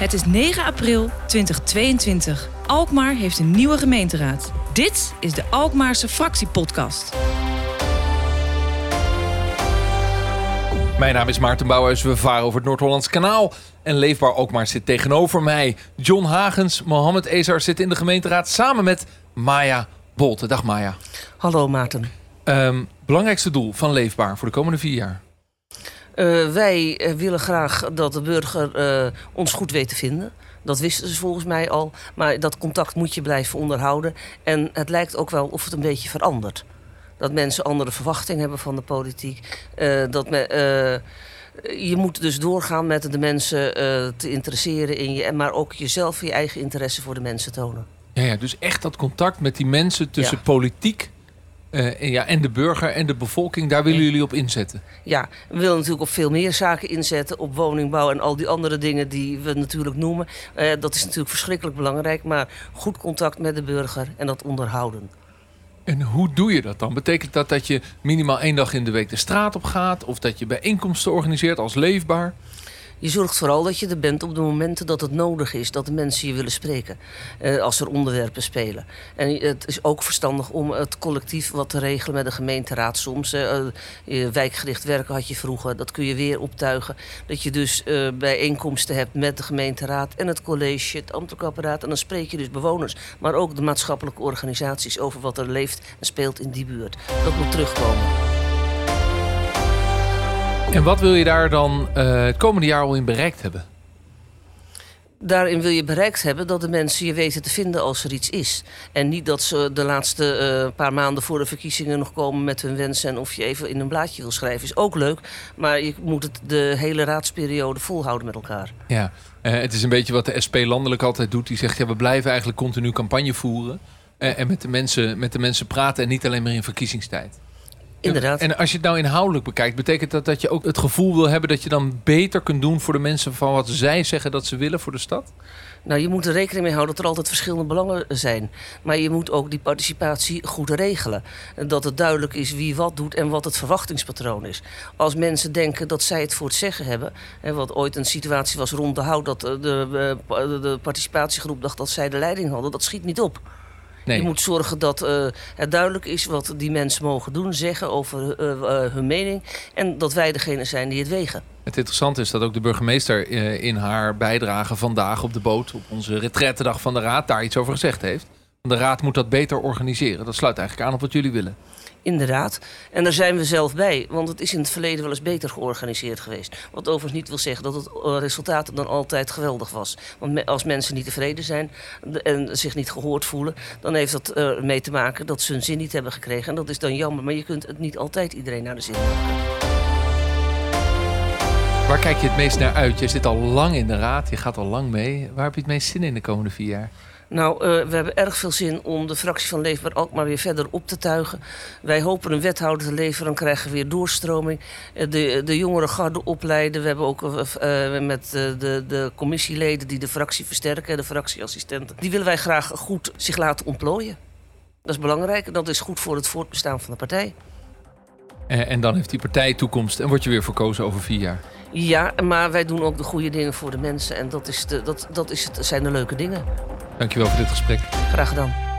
Het is 9 april 2022. Alkmaar heeft een nieuwe gemeenteraad. Dit is de Alkmaarse fractiepodcast. Mijn naam is Maarten Bouwhuis. We varen over het Noord-Hollands kanaal. En Leefbaar Alkmaar zit tegenover mij. John Hagens, Mohammed Ezar zit in de gemeenteraad samen met Maya Bolte. Dag Maya. Hallo Maarten. Ehm, belangrijkste doel van Leefbaar voor de komende vier jaar? Uh, wij uh, willen graag dat de burger uh, ons goed weet te vinden. Dat wisten ze volgens mij al. Maar dat contact moet je blijven onderhouden. En het lijkt ook wel of het een beetje verandert. Dat mensen andere verwachtingen hebben van de politiek. dat me, je moet dus doorgaan met de mensen te interesseren in je. Maar ook jezelf je eigen interesse voor de mensen tonen. Ja, ja dus echt dat contact met die mensen tussen ja. politiek uh, ja, en de burger en de bevolking, daar willen jullie op inzetten? Ja, we willen natuurlijk op veel meer zaken inzetten. Op woningbouw en al die andere dingen die we natuurlijk noemen. Uh, dat is natuurlijk verschrikkelijk belangrijk. Maar goed contact met de burger en dat onderhouden. En hoe doe je dat dan? Betekent dat dat je minimaal één dag in de week de straat op gaat? Of dat je bijeenkomsten organiseert als leefbaar? Je zorgt vooral dat je er bent op de momenten dat het nodig is. Dat de mensen je willen spreken. Uh, als er onderwerpen spelen. En het is ook verstandig om het collectief wat te regelen met de gemeenteraad. Soms uh, wijkgericht werken had je vroeger. Dat kun je weer optuigen. Dat je dus uh, bijeenkomsten hebt met de gemeenteraad en het college, het ambtelijk. En dan spreek je dus bewoners. Maar ook de maatschappelijke organisaties over wat er leeft en speelt in die buurt. Dat moet terugkomen. En wat wil je daar dan uh, het komende jaar al in bereikt hebben? Daarin wil je bereikt hebben dat de mensen je weten te vinden als er iets is. En niet dat ze de laatste uh, paar maanden voor de verkiezingen nog komen met hun wensen. En of je even in een blaadje wil schrijven is ook leuk. Maar je moet het de hele raadsperiode volhouden met elkaar. Ja, uh, het is een beetje wat de SP landelijk altijd doet. Die zegt ja, we blijven eigenlijk continu campagne voeren. En met de, mensen, met de mensen praten en niet alleen maar in verkiezingstijd. Inderdaad. En als je het nou inhoudelijk bekijkt, betekent dat dat je ook het gevoel wil hebben dat je dan beter kunt doen voor de mensen van wat zij zeggen dat ze willen voor de stad? Nou, je moet er rekening mee houden dat er altijd verschillende belangen zijn. Maar je moet ook die participatie goed regelen. Dat het duidelijk is wie wat doet en wat het verwachtingspatroon is. Als mensen denken dat zij het voor het zeggen hebben... en wat ooit een situatie was rond de hout... dat de, de, de participatiegroep dacht dat zij de leiding hadden... dat schiet niet op. Nee. Je moet zorgen dat uh, het duidelijk is wat die mensen mogen doen, zeggen over uh, uh, hun mening. En dat wij degene zijn die het wegen. Het interessante is dat ook de burgemeester in haar bijdrage vandaag op de boot... op onze retrettedag van de Raad daar iets over gezegd heeft. De Raad moet dat beter organiseren. Dat sluit eigenlijk aan op wat jullie willen. Inderdaad. En daar zijn we zelf bij. Want het is in het verleden wel eens beter georganiseerd geweest. Wat overigens niet wil zeggen dat het resultaat dan altijd geweldig was. Want als mensen niet tevreden zijn en zich niet gehoord voelen... dan heeft dat ermee te maken dat ze hun zin niet hebben gekregen. En dat is dan jammer. Maar je kunt het niet altijd iedereen naar de zin maken. Waar kijk je het meest naar uit? Je zit al lang in de raad, je gaat al lang mee. Waar heb je het meest zin in de komende vier jaar? Nou, uh, we hebben erg veel zin om de fractie van Leefbaar Alkmaar weer verder op te tuigen. Wij hopen een wethouder te leveren, dan krijgen we weer doorstroming. Uh, de, de jongere garde opleiden. We hebben ook uh, met de, de commissieleden die de fractie versterken, de fractieassistenten. Die willen wij graag goed zich laten ontplooien. Dat is belangrijk en dat is goed voor het voortbestaan van de partij. En dan heeft die partij toekomst en word je weer verkozen over vier jaar. Ja, maar wij doen ook de goede dingen voor de mensen. En dat, is de, dat, dat is het, zijn de leuke dingen. Dankjewel voor dit gesprek. Graag gedaan.